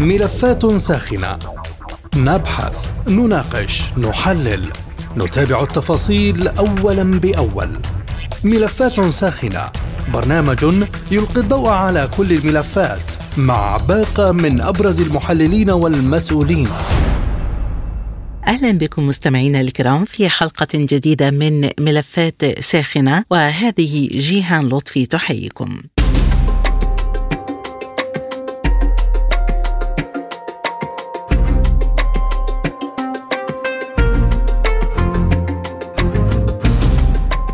ملفات ساخنة نبحث، نناقش، نحلل، نتابع التفاصيل أولا بأول. ملفات ساخنة برنامج يلقي الضوء على كل الملفات مع باقة من أبرز المحللين والمسؤولين. أهلا بكم مستمعينا الكرام في حلقة جديدة من ملفات ساخنة وهذه جيهان لطفي تحييكم.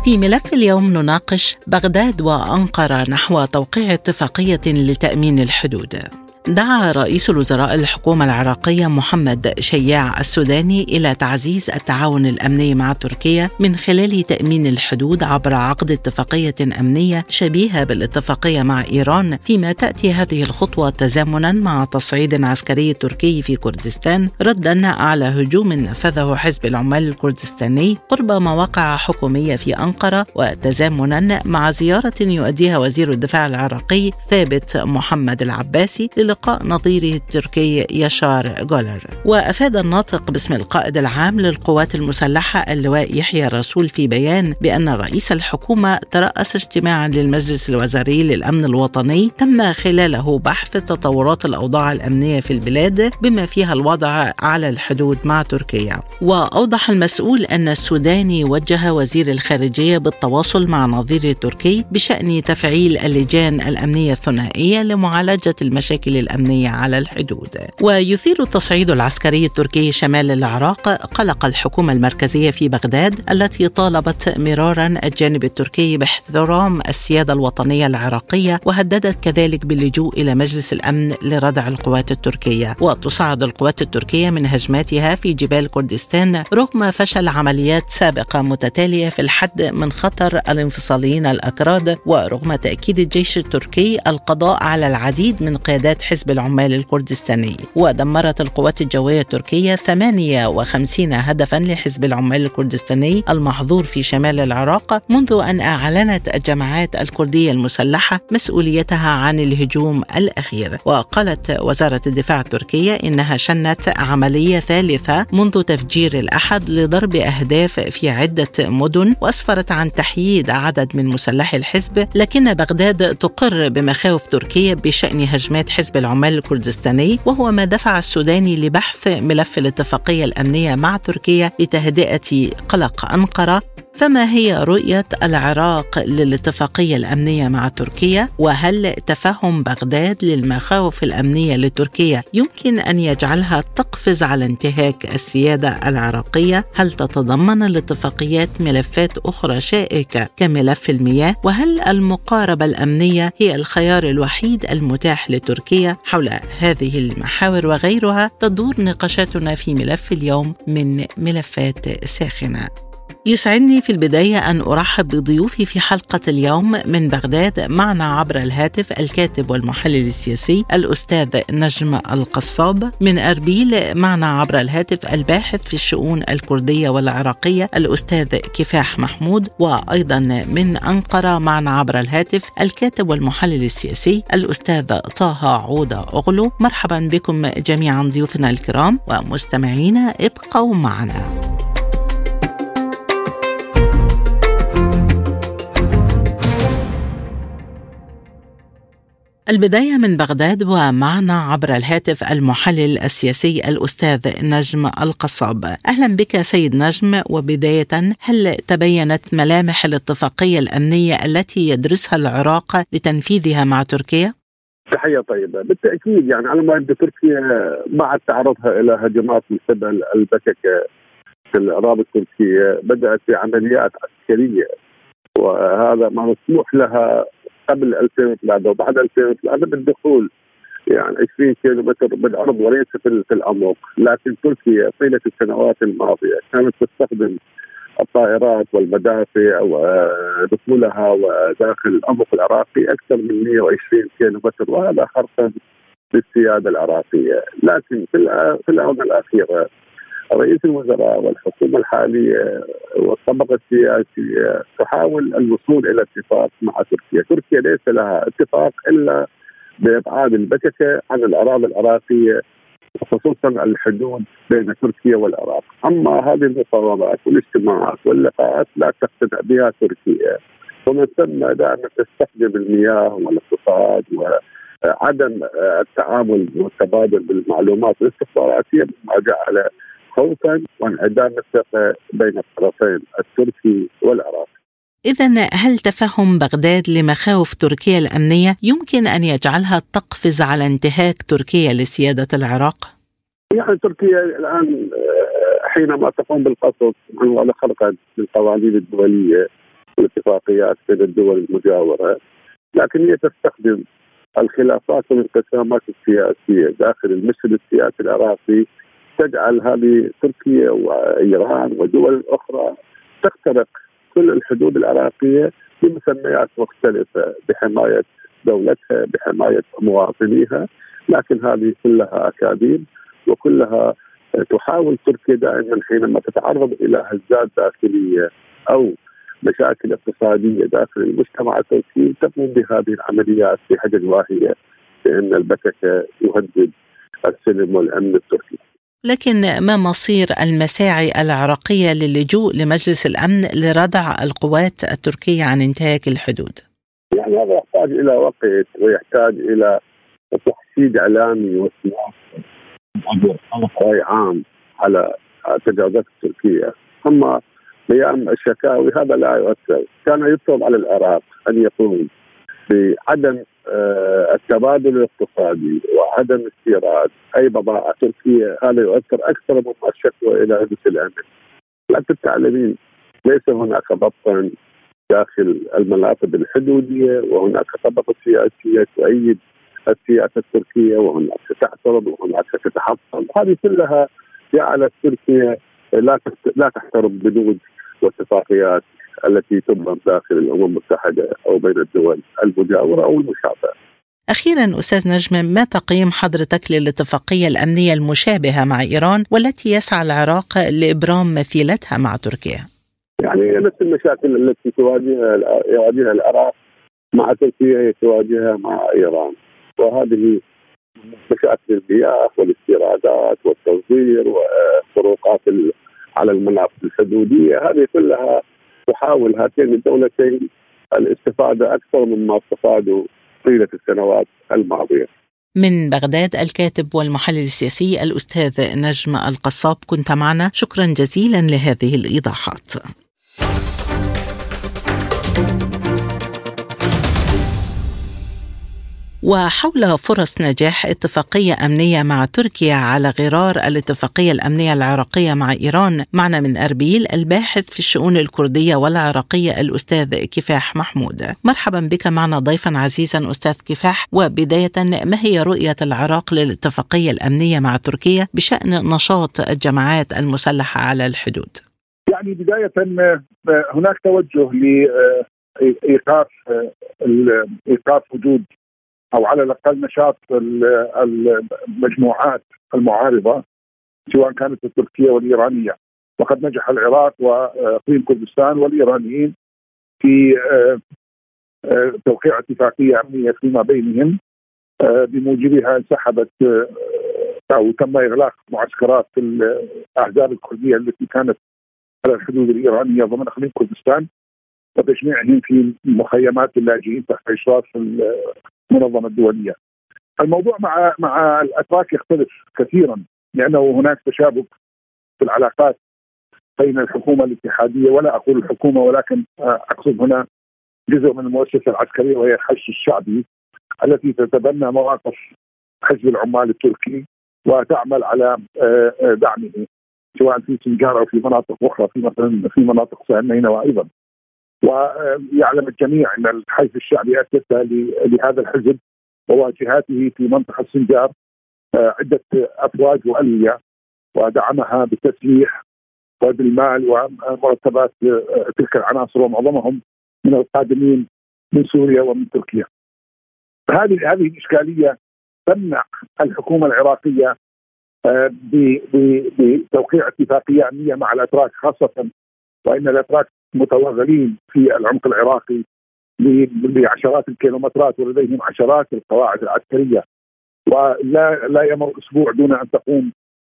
في ملف اليوم نناقش بغداد وأنقرة نحو توقيع اتفاقية لتأمين الحدود. دعا رئيس الوزراء الحكومة العراقية محمد شياع السوداني إلى تعزيز التعاون الأمني مع تركيا من خلال تأمين الحدود عبر عقد اتفاقية أمنية شبيهة بالاتفاقية مع إيران فيما تأتي هذه الخطوة تزامنا مع تصعيد عسكري تركي في كردستان ردا على هجوم نفذه حزب العمال الكردستاني قرب مواقع حكومية في أنقرة وتزامنا مع زيارة يؤديها وزير الدفاع العراقي ثابت محمد العباسي لقاء نظيره التركي يشار جولر وأفاد الناطق باسم القائد العام للقوات المسلحة اللواء يحيى رسول في بيان بأن رئيس الحكومة ترأس اجتماعا للمجلس الوزاري للأمن الوطني تم خلاله بحث تطورات الأوضاع الأمنية في البلاد بما فيها الوضع على الحدود مع تركيا. وأوضح المسؤول أن السوداني وجه وزير الخارجية بالتواصل مع نظيره التركي بشأن تفعيل اللجان الأمنية الثنائية لمعالجة المشاكل الأمنية على الحدود. ويثير التصعيد العسكري التركي شمال العراق قلق الحكومة المركزية في بغداد التي طالبت مرارا الجانب التركي باحترام السيادة الوطنية العراقية وهددت كذلك باللجوء إلى مجلس الأمن لردع القوات التركية. وتصعد القوات التركية من هجماتها في جبال كردستان رغم فشل عمليات سابقة متتالية في الحد من خطر الانفصاليين الأكراد ورغم تأكيد الجيش التركي القضاء على العديد من قيادات حزب العمال الكردستاني ودمرت القوات الجوية التركية 58 هدفا لحزب العمال الكردستاني المحظور في شمال العراق منذ أن أعلنت الجماعات الكردية المسلحة مسؤوليتها عن الهجوم الأخير. وقالت وزارة الدفاع التركية إنها شنت عملية ثالثة منذ تفجير الأحد لضرب أهداف في عدة مدن وأسفرت عن تحييد عدد من مسلحي الحزب لكن بغداد تقر بمخاوف تركيا بشأن هجمات حزب العمال الكردستاني وهو ما دفع السوداني لبحث ملف الاتفاقية الأمنية مع تركيا لتهدئة قلق أنقرة. فما هي رؤية العراق للاتفاقية الأمنية مع تركيا؟ وهل تفهم بغداد للمخاوف الأمنية لتركيا يمكن أن يجعلها تقفز على انتهاك السيادة العراقية؟ هل تتضمن الاتفاقيات ملفات أخرى شائكة كملف المياه؟ وهل المقاربة الأمنية هي الخيار الوحيد المتاح لتركيا؟ حول هذه المحاور وغيرها تدور نقاشاتنا في ملف اليوم من ملفات ساخنة يسعدني في البداية أن أرحب بضيوفي في حلقة اليوم من بغداد معنا عبر الهاتف الكاتب والمحلل السياسي الأستاذ نجم القصاب. من أربيل معنا عبر الهاتف الباحث في الشؤون الكردية والعراقية الأستاذ كفاح محمود. وأيضا من أنقرة معنا عبر الهاتف الكاتب والمحلل السياسي الأستاذ طه عودة أغلو. مرحبا بكم جميعا ضيوفنا الكرام ومستمعينا ابقوا معنا. البداية من بغداد ومعنا عبر الهاتف المحلل السياسي الأستاذ نجم القصاب أهلا بك سيد نجم وبداية هل تبينت ملامح الاتفاقية الأمنية التي يدرسها العراق لتنفيذها مع تركيا؟ تحية طيبة بالتأكيد يعني على ما يبدو تركيا بعد تعرضها إلى هجمات من قبل البككة في الأراضي التركية بدأت بعمليات عسكرية وهذا ما مسموح لها قبل 2003 وبعد 2003 بالدخول. يعني 20 كيلو متر بالأرض وليس في العمق، لكن تركيا طيلة السنوات الماضية كانت تستخدم الطائرات والمدافع ودخولها وداخل العمق العراقي أكثر من 120 كيلو متر وهذا خرقا للسيادة العراقية، لكن في الاونه الاخيره رئيس الوزراء والحكومة الحالية والطبقة السياسية تحاول الوصول إلى اتفاق مع تركيا، تركيا ليس لها اتفاق إلا بإبعاد البككه عن الأراضي العراقية خصوصا الحدود بين تركيا والعراق، أما هذه المفاوضات والاجتماعات واللقاءات لا تقتنع بها تركيا. ومن ثم دائما تستخدم المياه والاقتصاد وعدم التعامل والتبادل بالمعلومات الاستخباراتيه مما جعل خوفا وانعدام الثقة بين الطرفين التركي والعراقي. إذا هل تفهم بغداد لمخاوف تركيا الأمنية يمكن أن يجعلها تقفز على انتهاك تركيا لسيادة العراق؟ يعني تركيا الآن آه، حينما تقوم بالقصف عن خلقا للقوانين الدولية والاتفاقيات بين الدول المجاورة لكن هي تستخدم الخلافات والانقسامات السياسية داخل المشهد السياسي العراقي تجعل هذه تركيا وإيران ودول أخرى تخترق كل الحدود العراقية بمسميات مختلفة بحماية دولتها بحماية مواطنيها لكن هذه كلها أكاذيب وكلها تحاول تركيا دائما حينما تتعرض إلى هزات داخلية أو مشاكل اقتصادية داخل المجتمع التركي تقوم بهذه العمليات بحجج واهية بأن البككه يهدد السلم والأمن التركي. لكن ما مصير المساعي العراقية للجوء لمجلس الأمن لردع القوات التركية عن انتهاك الحدود؟ يعني هذا يحتاج إلى وقت ويحتاج إلى تحشيد إعلامي وسياسي عام على التجاوزات التركية. أما قيام الشكاوي هذا لا يؤثر. كان يطلب على العراق أن يقوم. بعدم آه، التبادل الاقتصادي وعدم استيراد أي بضائع تركية هذا يؤثر أكثر مما الشكوى إلى هندسة الأمن. لكن تعلمين ليس هناك ضبطا داخل المناطق الحدودية وهناك طبقة سياسية تؤيد السياسة التركية وهناك تعترض وهناك تتحصن هذه كلها جعلت تركيا لا لا تحترم بنود واتفاقيات التي تبرم داخل الأمم المتحدة أو بين الدول المجاورة أو المشابهة. أخيرا أستاذ نجم ما تقييم حضرتك للاتفاقية الأمنية المشابهة مع إيران والتي يسعى العراق لإبرام مثيلتها مع تركيا يعني نفس المشاكل التي تواجهها يواجهها العراق مع تركيا هي تواجهها مع إيران وهذه مشاكل المياه والاستيرادات والتصدير وفروقات على المناطق الحدودية هذه كلها تحاول هاتين الدولتين الاستفادة أكثر مما استفادوا طيلة السنوات الماضية. من بغداد الكاتب والمحلل السياسي الأستاذ نجم القصاب كنت معنا شكرا جزيلا لهذه الإيضاحات. وحول فرص نجاح اتفاقية أمنية مع تركيا على غرار الاتفاقية الأمنية العراقية مع إيران معنا من أربيل الباحث في الشؤون الكردية والعراقية الأستاذ كفاح محمود. مرحبا بك معنا ضيفا عزيزا أستاذ كفاح. وبداية ما هي رؤية العراق للاتفاقية الأمنية مع تركيا بشأن نشاط الجماعات المسلحة على الحدود؟ يعني بداية هناك توجه لإيقاف إيقاف وجود أو على الأقل نشاط المجموعات المعارضة سواء كانت التركية والإيرانية. وقد نجح العراق وأقليم كردستان والإيرانيين في آه، آه، توقيع اتفاقية أمنية فيما بينهم آه، بموجبها انسحبت أو تم إغلاق معسكرات الأحزاب الكردية التي كانت على الحدود الإيرانية ضمن أقليم كردستان وتجميعهم في مخيمات اللاجئين تحت إشراف المنظمة الدولية. الموضوع مع مع الأتراك يختلف كثيرا لأنه هناك تشابك في العلاقات بين الحكومة الاتحادية ولا أقول الحكومة ولكن أقصد هنا جزء من المؤسسة العسكرية وهي الحشد الشعبي التي تتبنى مواقف حزب العمال التركي وتعمل على آه، آه، دعمه سواء في سنجار أو في مناطق أخرى في مثلا في مناطق سهل أيضا ويعلم الجميع أن الحزب الشعبي أسس لهذا الحزب وواجهاته في منطقة سنجار آه، عدة أفواج وألية ودعمها بالتسليح وبالمال ومرتبات آه، تلك العناصر ومعظمهم من القادمين من سوريا ومن تركيا. هذه هذه الإشكالية تمنع الحكومة العراقية آه، بتوقيع اتفاقية أمنية مع الأتراك خاصة وإن الأتراك متوغلين في العمق العراقي بعشرات الكيلومترات ولديهم عشرات القواعد العسكرية. ولا لا يمر أسبوع دون أن تقوم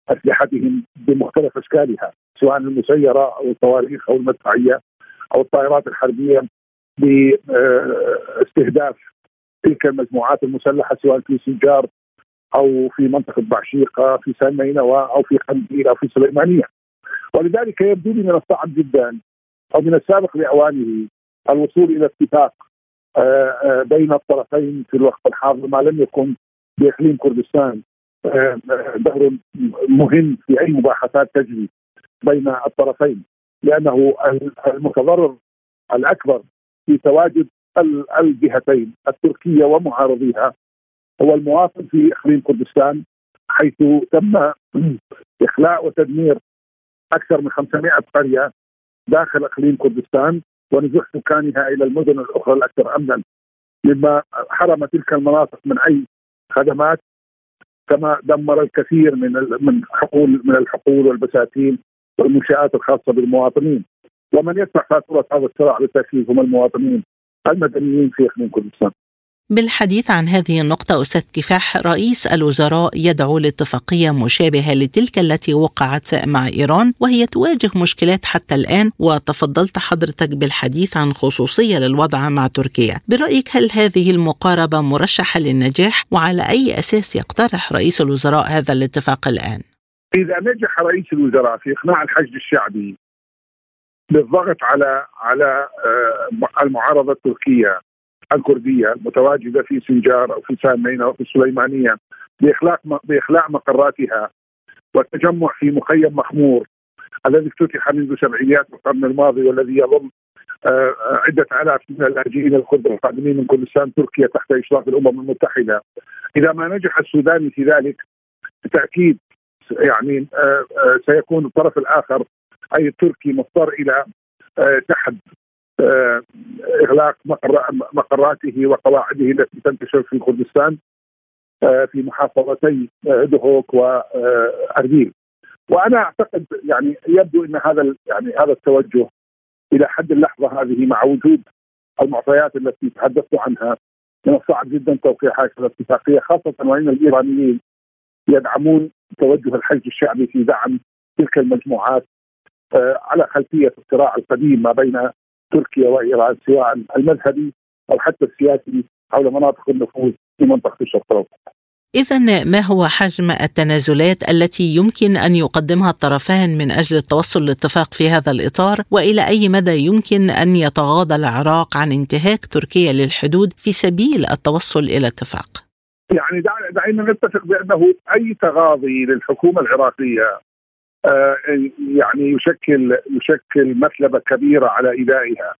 أسلحتهم بمختلف أشكالها سواء المسيرة أو الصواريخ أو المدفعية أو الطائرات الحربية باستهداف تلك المجموعات المسلحة سواء في سنجار أو في منطقة بعشيقة في سان أو في قنديل أو في سليمانية. ولذلك يبدو لي من الصعب جدا أو من السابق باوانه الوصول إلى اتفاق آه، آه، بين الطرفين في الوقت الحاضر ما لم يكن بإقليم كردستان آه، دور مهم في أي مباحثات تجري بين الطرفين لأنه المتضرر الأكبر في تواجد الجهتين التركية ومعارضيها هو المواطن في إقليم كردستان حيث تم إخلاء وتدمير أكثر من 500 قرية داخل إقليم كردستان ونزوح سكانها إلى المدن الأخرى الأكثر امنا مما حرم تلك المناطق من أي خدمات كما دمر الكثير من من حقول من الحقول والبساتين والمنشآت الخاصة بالمواطنين ومن يدفع فاتورة هذا الصراع بالتاكيد هم المواطنين المدنيين في إقليم كردستان. بالحديث عن هذه النقطة أستاذ كفاح رئيس الوزراء يدعو لاتفاقية مشابهة لتلك التي وقعت مع إيران وهي تواجه مشكلات حتى الآن وتفضلت حضرتك بالحديث عن خصوصية للوضع مع تركيا برأيك هل هذه المقاربة مرشحة للنجاح وعلى أي أساس يقترح رئيس الوزراء هذا الاتفاق الآن؟ إذا نجح رئيس الوزراء في إقناع الحشد الشعبي بالضغط على على آه، المعارضة التركية الكردية المتواجده في سنجار أو في سامين أو في السليمانيه باخلاق بإخلاء مقراتها والتجمع في مخيم مخمور الذي افتتح منذ سبعينيات القرن الماضي والذي يضم آه، عدة آلاف من اللاجئين الكرد القادمين من كردستان تركيا تحت إشراف الأمم المتحدة. إذا ما نجح السوداني في ذلك بالتأكيد يعني آه، آه، سيكون الطرف الآخر أي التركي مضطر إلى آه، إغلاق مقراته وقواعده التي تنتشر في كردستان آه، في محافظتي آه، دهوك واربيل وأنا أعتقد يعني يبدو إن هذا يعني هذا التوجه إلى حد اللحظة هذه مع وجود المعطيات التي تحدثت عنها من الصعب جدا توقيع هذه الاتفاقية خاصة وإن الإيرانيين يدعمون توجه الحشد الشعبي في دعم تلك المجموعات على خلفية الصراع القديم ما بين تركيا وايران سواء المذهبي أو حتى السياسي حول مناطق النفوذ في منطقة الشرق الأوسط. إذا ما هو حجم التنازلات التي يمكن أن يقدمها الطرفان من أجل التوصل لاتفاق في هذا الإطار وإلى أي مدى يمكن أن يتغاضى العراق عن انتهاك تركيا للحدود في سبيل التوصل إلى اتفاق؟ يعني دعينا نتفق بأنه أي تغاضي للحكومة العراقية يعني يشكل يشكل مثلبة كبيرة على إيذائها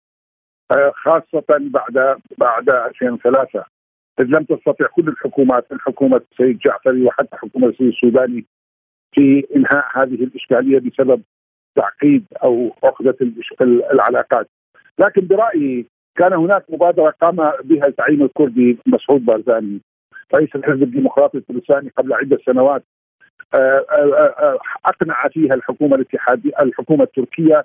آه، خاصة بعد بعد 2003 إذ لم تستطع كل الحكومات من حكومه السيد جعفري وحتى حكومة السيد السوداني في إنهاء هذه الإشكالية بسبب تعقيد أو عقدة العلاقات. لكن برأيي كان هناك مبادرة قام بها الزعيم الكردي مسعود بارزاني رئيس الحزب الديمقراطي الثلاثاني قبل عدة سنوات. آه، آه، آه، أقنع فيها الحكومة الاتحاديه الحكومة التركية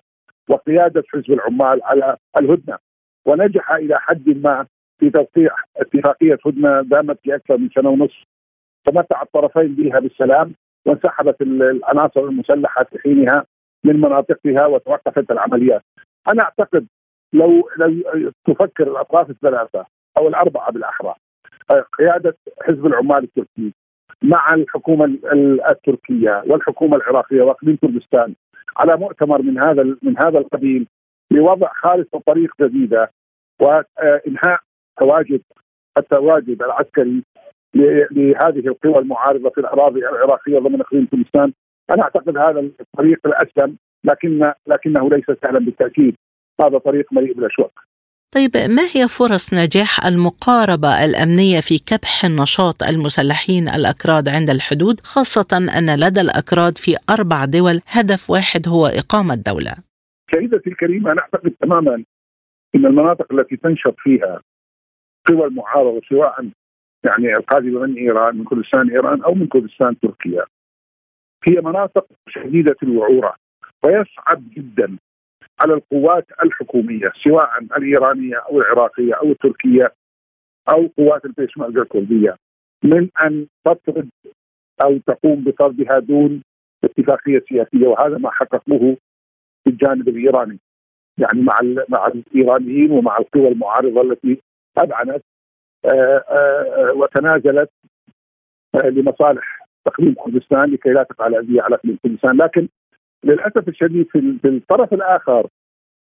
وقيادة حزب العمال على الهدنة ونجح إلى حد ما في توقيع اتفاقية هدنة دامت في أكثر من سنة ونصف تمتع الطرفين بها بالسلام وانسحبت العناصر المسلحة في حينها من مناطقها وتوقفت العمليات. أنا أعتقد لو لو تفكر الأطراف الثلاثة أو الأربعة بالأحرى قيادة حزب العمال التركي مع الحكومة التركية والحكومة العراقية واقليم كردستان على مؤتمر من هذا من هذا القبيل لوضع خارطه طريق جديدة وإنهاء تواجد التواجد العسكري لهذه القوى المعارضة في الأراضي العراقية ضمن إقليم كردستان. أنا أعتقد هذا الطريق الاسلم لكن لكنه ليس سهلا بالتأكيد. هذا طريق مليء بالاشواك طيب ما هي فرص نجاح المقاربة الأمنية في كبح النشاط المسلحين الأكراد عند الحدود خاصة أن لدى الأكراد في أربع دول هدف واحد هو إقامة دولة سيدتي الكريمة نعتقد تماما أن المناطق التي تنشط فيها قوى المعارضة سواء يعني القادمة من إيران من كردستان إيران أو من كردستان تركيا هي مناطق شديدة الوعورة ويصعب جدا على القوات الحكومية سواء الإيرانية أو العراقية أو التركية أو قوات البيشمركه الكردية. من أن تطرد أو تقوم بطردها دون اتفاقية سياسية وهذا ما حققوه في الجانب الإيراني. يعني مع مع الإيرانيين ومع القوى المعارضة التي اذعنت آه، آه، وتنازلت آه، لمصالح تقديم كردستان لكي لا تقع الأذية على كردستان لكن للأسف الشديد في الطرف الآخر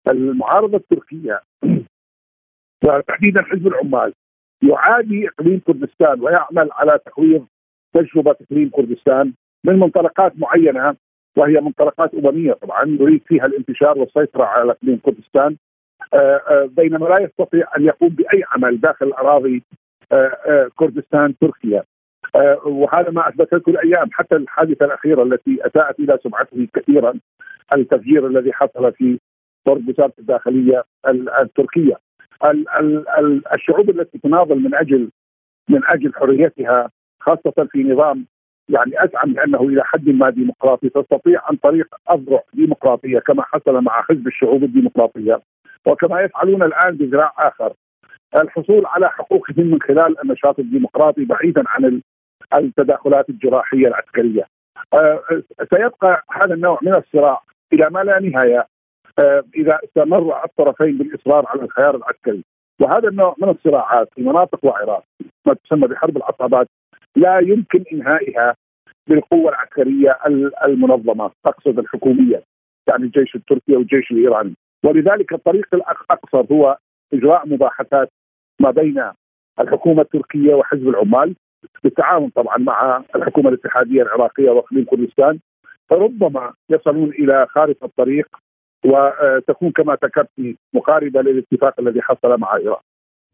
المعارضة التركية وتحديدا حزب العمال يعادي إقليم كردستان ويعمل على تحوير تجربة إقليم كردستان من منطلقات معينة وهي منطلقات أممية طبعا يريد فيها الانتشار والسيطرة على إقليم كردستان. آه، آه، بينما لا يستطيع أن يقوم بأي عمل داخل أراضي آه، كردستان تركيا. وهذا ما اثبتته الأيام حتى الحادثة الأخيرة التي أساءت إلى سمعته كثيرا التفجير الذي حصل في قرب وزاره الداخلية التركية. الشعوب التي تناضل من أجل من أجل حريتها خاصة في نظام يعني أزعم بانه إلى حد ما ديمقراطي تستطيع عن طريق أذرع ديمقراطية كما حصل مع حزب الشعوب الديمقراطية. وكما يفعلون الآن بذراع آخر الحصول على حقوقهم من خلال النشاط الديمقراطي بعيدا عن التداخلات الجراحية العسكرية. آه، سيبقى هذا النوع من الصراع إلى ما لا نهاية آه، إذا استمر الطرفين بالإصرار على الخيار العسكري وهذا النوع من الصراعات في مناطق وعراق ما تسمى بحرب العصابات لا يمكن إنهائها بالقوة العسكرية المنظمة اقصد الحكومية يعني الجيش التركي والجيش الإيراني ولذلك الطريق الأقصر هو إجراء مباحثات ما بين الحكومة التركية وحزب العمال بالتعاون طبعا مع الحكومة الاتحادية العراقية وأقليم كردستان فربما يصلون إلى خارطة الطريق وتكون كما ذكرت مقاربة للاتفاق الذي حصل مع إيران.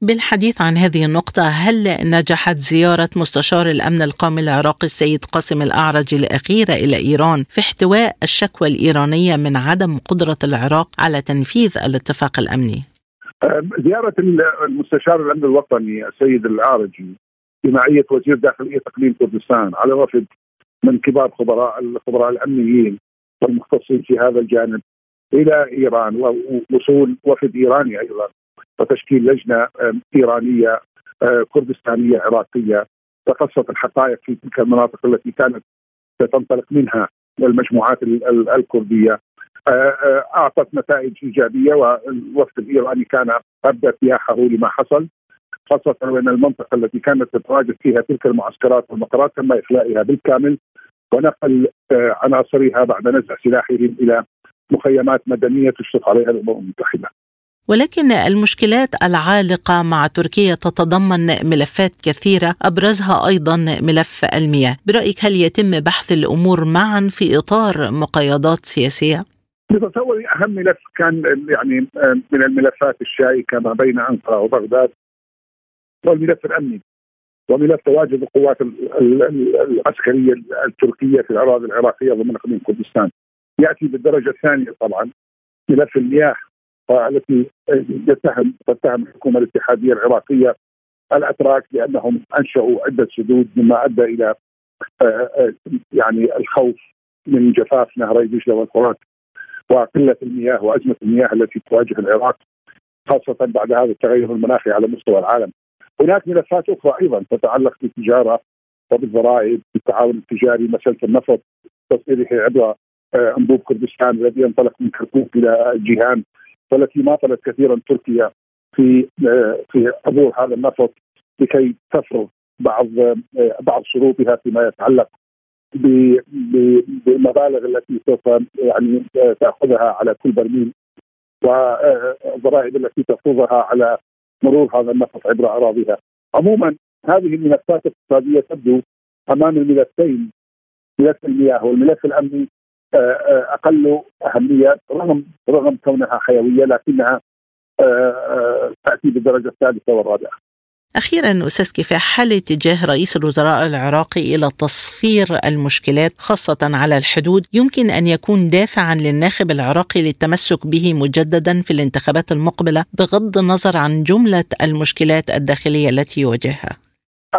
بالحديث عن هذه النقطة هل نجحت زيارة مستشار الأمن القومي العراقي السيد قاسم الأعرج الأخيرة إلى إيران في احتواء الشكوى الإيرانية من عدم قدرة العراق على تنفيذ الاتفاق الأمني؟ زيارة المستشار الأمن الوطني السيد الأعرجي بمعية وزير داخلية تقليم كردستان على وفد من كبار خبراء الخبراء الأمنيين والمختصين في هذا الجانب إلى إيران ووصول وفد إيراني أيضا وتشكيل لجنة إيرانية كردستانية عراقية تقصت الحقائق في تلك المناطق التي كانت ستنطلق منها المجموعات الكردية. أعطت نتائج إيجابية والوفد الإيراني كان أبدى ارتياحه لما حصل. خاصة وإن المنطقة التي كانت تتواجد فيها تلك المعسكرات والمقرات تم إخلائها بالكامل ونقل عناصرها بعد نزع سلاحهم إلى مخيمات مدنية تشرف عليها الأمم المتحدة. ولكن المشكلات العالقة مع تركيا تتضمن ملفات كثيرة أبرزها أيضا ملف المياه برأيك هل يتم بحث الأمور معا في إطار مقايضات سياسية؟ بتصوري أهم ملف كان يعني من الملفات الشائكة ما بين أنقرة وبغداد هو الملف الأمني وملف تواجد القوات العسكرية التركية في الأراضي العراقية ضمن إقليم كردستان يأتي بالدرجة الثانية طبعا ملف المياه التي يتهم تتهم الحكومة الاتحادية العراقية الأتراك بانهم أنشأوا عدة سدود مما أدى إلى آه، آه، يعني الخوف من جفاف نهري دجلة والفرات وقلة المياه وأزمة المياه التي تواجه العراق خاصة بعد هذا التغير المناخي على مستوى العالم. هناك ملفات أخرى أيضا تتعلق بالتجارة وبالضرائب بالتعاون التجاري مسألة النفط عبر آه، أنبوب كردستان الذي ينطلق من كركوك إلى جيهان والتي ماطلت كثيرا تركيا في آه، في عبور هذا النفط لكي تفرض بعض آه، بعض شروطها فيما يتعلق بالمبالغ التي سوف يعني تأخذها على كل برميل والضرائب التي تفرضها على مرور هذا النفط عبر أراضيها. عموما هذه الملفات الاقتصادية تبدو أمام الملفين ملف المياه والملف الأمني آه، آه، أقل أهمية رغم رغم كونها حيويه لكنها آه، تأتي بالدرجة الثالثة والرابعة. أخيرا أستاذ كفاح هل اتجاه رئيس الوزراء العراقي إلى تصفير المشكلات خاصة على الحدود يمكن أن يكون دافعا للناخب العراقي للتمسك به مجددا في الانتخابات المقبلة بغض النظر عن جملة المشكلات الداخلية التي يواجهها؟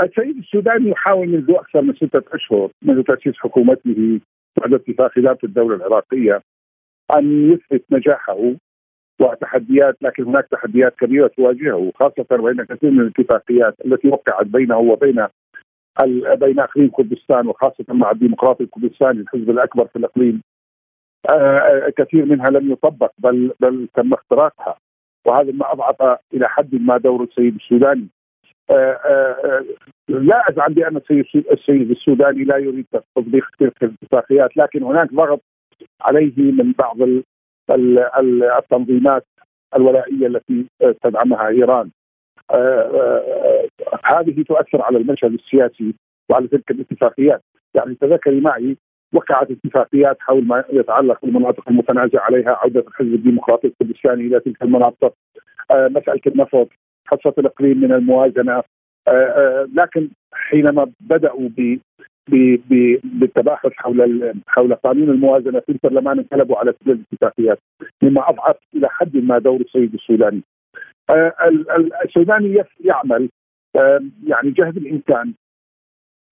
السيد السوداني يحاول منذ أكثر من ستة أشهر منذ تأسيس حكومته بعد اتفاق اداره الدولة العراقية أن يثبت نجاحه وتحديات لكن هناك تحديات كبيرة تواجهه خاصه وإن كثير من الاتفاقيات التي وقعت بينه وبين بين أقليم كردستان وخاصة مع الديمقراطي الكردستاني الحزب الأكبر في الأقليم آه، كثير منها لم يطبق بل بل تم اختراقها. وهذا ما أضعف إلى حد ما دور السيد السوداني. آه، آه، لا أزعم بأن السيد السوداني لا يريد تطبيق تلك الاتفاقيات لكن هناك ضغط عليه من بعض التنظيمات الولائية التي تدعمها إيران. هذه تؤثر على المشهد السياسي وعلى تلك الاتفاقيات. يعني تذكري معي وقعت اتفاقيات حول ما يتعلق بالمناطق المتنازع عليها عودة الحزب الديمقراطي الكردستاني إلى تلك المناطق آه مساله النفط حصة الإقليم من الموازنة. آه آه لكن حينما بدأوا بالتباحث حول حول قانون الموازنة في البرلمان انقلبوا على كل الاتفاقيات مما أضعف إلى حد ما دور السيد السوداني. آه، السوداني يعمل يعني جهد الامكان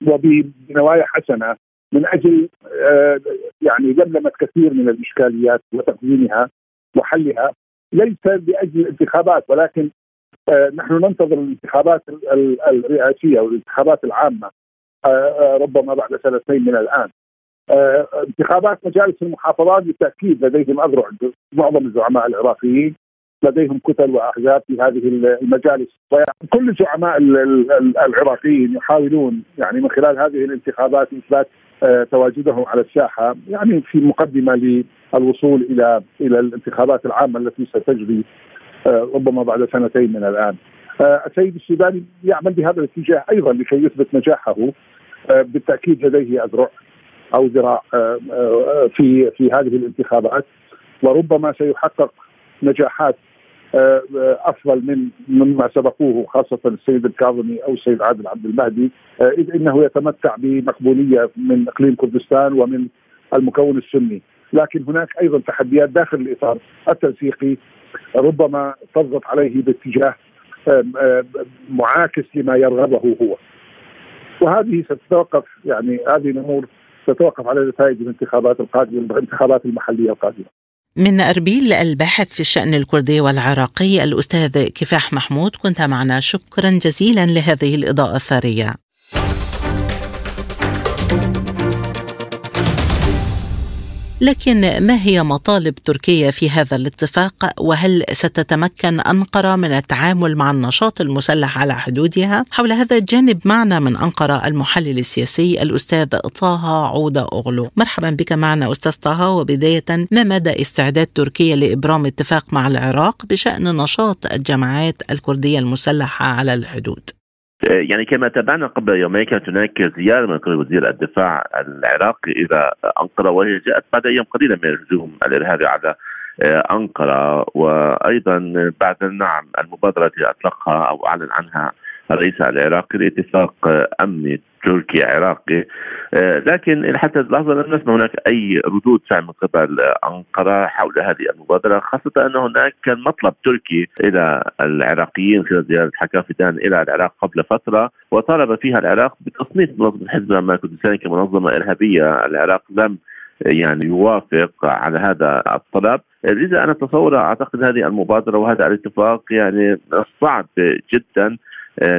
وبنوايا حسنة من أجل آه، يعني لملمة كثير من الإشكاليات وتقديمها وحلها ليس لأجل الانتخابات ولكن آه، نحن ننتظر الانتخابات الرئاسية والانتخابات العامة ربما بعد سنتين من الآن انتخابات مجالس المحافظات بالتأكيد لديهم أذرع معظم الزعماء العراقيين لديهم كتل وأحزاب في هذه المجالس وكل الزعماء العراقيين يحاولون يعني من خلال هذه الانتخابات إثبات آه، تواجدهم على الساحة يعني في مقدمة للوصول إلى إلى الانتخابات العامة التي ستجري آه، ربما بعد سنتين من الآن. آه، السيد السوداني يعمل بهذا الاتجاه أيضا لكي يثبت نجاحه بالتأكيد لديه أذرع أو ذراع في في هذه الانتخابات. وربما سيحقق نجاحات آه، آه، أفضل من مما سبقوه خاصة السيد الكاظمي أو السيد عادل عبد المهدي. آه، إذ إنه يتمتع بمقبولية من إقليم كردستان ومن المكون السني. لكن هناك أيضا تحديات داخل الإطار التنسيقي ربما تضغط عليه باتجاه معاكس لما يرغبه هو. وهذه ستتوقف يعني هذه الأمور ستتوقف على نتائج الانتخابات القادمة الانتخابات المحلية القادمة. من أربيل الباحث في الشأن الكردي والعراقي الأستاذ كفاح محمود كنت معنا. شكرا جزيلا لهذه الإضاءة الثرية. لكن ما هي مطالب تركيا في هذا الاتفاق وهل ستتمكن أنقرة من التعامل مع النشاط المسلح على حدودها؟ حول هذا الجانب معنا من أنقرة المحلل السياسي الأستاذ طه عوده أغلو. مرحبا بك معنا أستاذ طه وبداية ما مدى استعداد تركيا لإبرام اتفاق مع العراق بشأن نشاط الجماعات الكردية المسلحة على الحدود؟ يعني كما تابعنا قبل يومين كانت هناك زيارة من قبل وزير الدفاع العراقي إلى أنقرة وهي جاءت بعد أيام قليلة من الهجوم الإرهابي على آه، أنقرة. وأيضا بعد نعم المبادرة التي أطلقها أو أعلن عنها الرئيس العراقي لاتفاق أمني تركي عراقي. آه، لكن حتى اللحظة لم نسمع هناك أي ردود فعل من قبل أنقرة حول هذه المبادرة خاصة أن هناك كان مطلب تركي إلى العراقيين خلال زيارة حكام فيدان إلى العراق قبل فترة وطالب فيها العراق بتصنيف منظمة حزب العمال الكردستاني كمنظمة إرهابية. العراق لم يعني يوافق على هذا الطلب. لذا أنا أتصور أعتقد هذه المبادرة وهذا الاتفاق يعني صعب جدا. آه،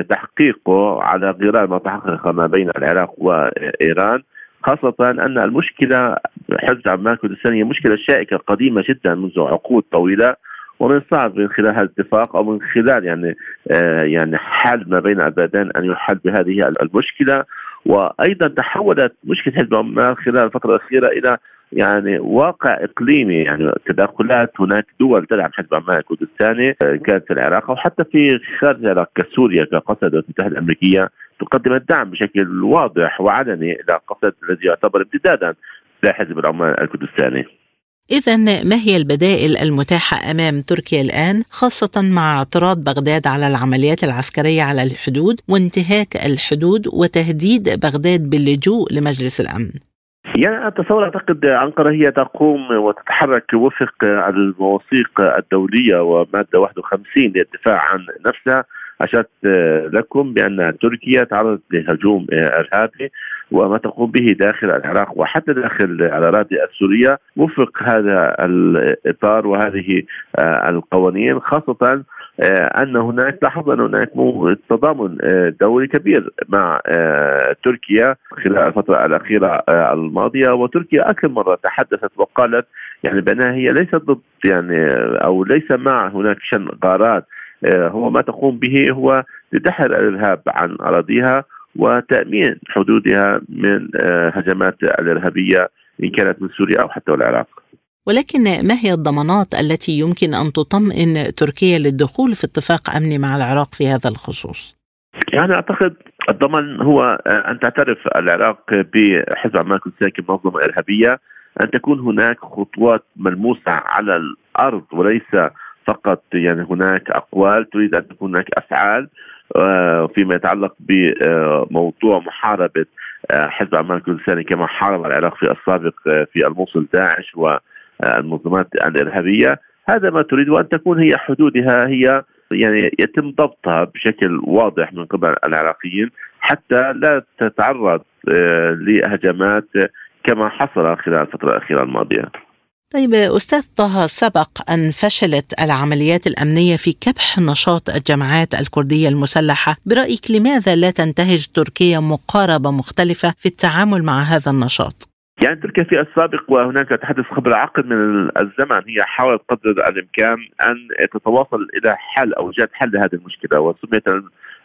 تحقيقه على غرار ما تحقق ما بين العراق وإيران خاصة أن المشكلة حزب عمان كردستان هي مشكلة شائكة قديمة جدا منذ عقود طويلة ومن الصعب من خلال هذا الاتفاق أو من خلال يعني آه يعني حل ما بين البلدين أن يحل بهذه المشكلة. وأيضا تحولت مشكلة حزب عمان خلال الفترة الأخيرة إلى يعني واقع إقليمي يعني تدخلات هناك دول تدعم حزب عمان الكردستاني آه، كانت في العراق أو حتى في خارج العراق كسوريا كقصد الولايات المتحده الأمريكية تقدم الدعم بشكل واضح وعلني إلى قصد الذي يعتبر امتدادا لحزب العمان الكردستاني. إذا ما هي البدائل المتاحة أمام تركيا الآن خاصة مع اعتراض بغداد على العمليات العسكرية على الحدود وانتهاك الحدود وتهديد بغداد باللجوء لمجلس الأمن؟ يعني أتصور أعتقد أنقرة هي تقوم وتتحرك وفق المواثيق الدولية ومادة 51 للدفاع عن نفسها. أشرت لكم بأن تركيا تعرضت لهجوم إرهابي وما تقوم به داخل العراق وحتى داخل الأراضي السورية. وفق هذا الإطار وهذه القوانين خاصة آه، أن هناك لاحظ أن هناك تضامن آه، دولي كبير مع آه، تركيا خلال الفترة الأخيرة الماضية وتركيا أكثر مرة تحدثت وقالت يعني بأنها هي ليست ضد يعني أو ليس مع هناك شن غارات هو ما تقوم به هو لدحر الإرهاب عن أراضيها وتأمين حدودها من هجمات الإرهابية إن كانت من سوريا أو حتى العراق. ولكن ما هي الضمانات التي يمكن أن تطمئن تركيا للدخول في اتفاق امني مع العراق في هذا الخصوص؟ يعني أعتقد الضمان هو أن تعترف العراق بحزب عمان الكردستاني كمنظمة إرهابية أن تكون هناك خطوات ملموسة على الأرض وليس فقط يعني هناك أقوال تريد أن تكون هناك أفعال آه، فيما يتعلق بموضوع محاربة آه، حزب عمان الكردستاني كما حارب العراق في السابق آه، في الموصل داعش و المنظمات الإرهابية هذا ما تريد وأن تكون هي حدودها هي يعني يتم ضبطها بشكل واضح من قبل العراقيين حتى لا تتعرض آه، لهجمات كما حصل خلال الفترة الأخيرة الماضية. طيب أستاذ طه سبق أن فشلت العمليات الأمنية في كبح نشاط الجماعات الكردية المسلحة، برأيك لماذا لا تنتهج تركيا مقاربة مختلفة في التعامل مع هذا النشاط؟ يعني تركيا في السابق وهناك تحدث قبل عقد من الزمن. هي حاولت قدر الإمكان أن تتواصل إلى حل أو إيجاد حل لهذه المشكلة وسميت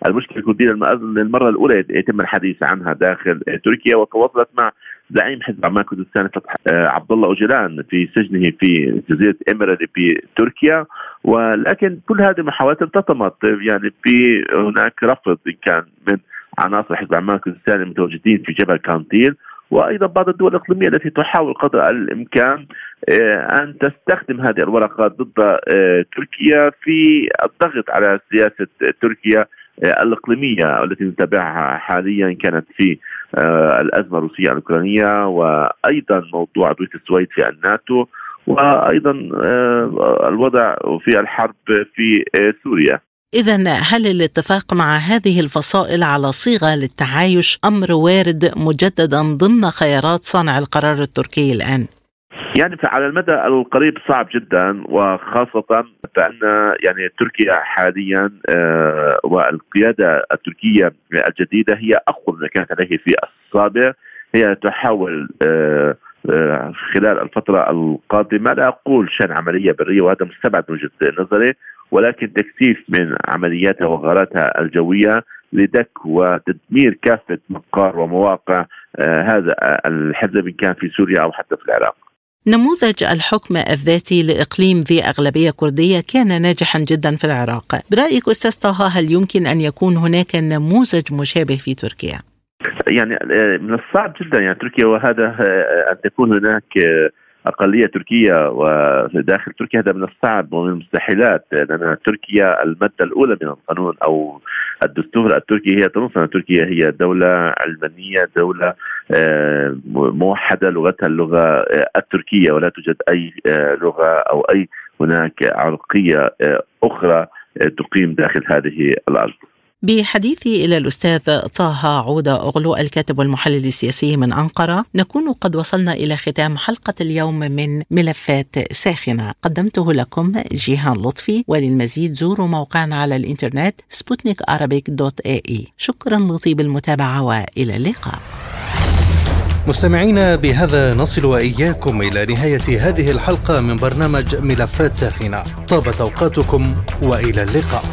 المشكلة الكردية للمرة الأولى يتم الحديث عنها داخل تركيا وتواصلت مع زعيم حزب عمان كردستان آه، عبد الله اوجلان في سجنه في جزيرة ايميرالي في تركيا. ولكن كل هذه المحاولات ارتطمت يعني في هناك رفض إن كان من عناصر حزب عمان كردستان المتواجدين في جبل كانتيل. وأيضا بعض الدول الإقليمية التي تحاول قدر الإمكان آه، أن تستخدم هذه الورقة ضد آه، تركيا في الضغط على سياسة تركيا آه، الإقليمية التي نتابعها حاليا كانت في الأزمة الروسية الأوكرانية وأيضا موضوع عضويه السويد في الناتو وأيضا الوضع في الحرب في سوريا. إذا هل الاتفاق مع هذه الفصائل على صيغة للتعايش أمر وارد مجددا ضمن خيارات صانع القرار التركي الآن؟ يعني على المدى القريب صعب جدا وخاصة بأن يعني تركيا حاليا آه، والقيادة التركية الجديدة هي أقوى ما كانت عليه في السابق هي تحاول آه، آه، خلال الفترة القادمة لا أقول شن عملية برية وهذا مستبعد من وجهة نظري ولكن تكثيف من عملياتها وغاراتها الجوية لدك وتدمير كافة مقار ومواقع آه هذا الحزب إن كان في سوريا أو حتى في العراق. نموذج الحكم الذاتي لإقليم ذي أغلبية كردية كان ناجحا جدا في العراق برأيك أستاذ طه هل يمكن أن يكون هناك نموذج مشابه في تركيا؟ يعني آه، من الصعب جدا يعني تركيا وهذا آه، أن تكون هناك أقلية تركية وداخل تركيا هذا من الصعب ومن المستحيلات لأن تركيا المادة الأولى من القانون أو الدستور التركي هي تنص أن تركيا هي دولة علمانية دولة آه، موحدة لغتها اللغة آه، التركية ولا توجد أي آه، لغة أو أي هناك عرقية أخرى تقيم داخل هذه الأرض. بحديثي إلى الأستاذ طه عودة أغلو الكاتب والمحلل السياسي من أنقرة. نكون قد وصلنا إلى ختام حلقة اليوم من ملفات ساخنة. قدمته لكم جيهان لطفي وللمزيد زوروا موقعنا على الإنترنت سبوتنيك دوت اي إي. شكرا لطيب المتابعة وإلى اللقاء. مستمعينا بهذا نصل وإياكم إلى نهاية هذه الحلقة من برنامج ملفات ساخنة. طابت أوقاتكم وإلى اللقاء.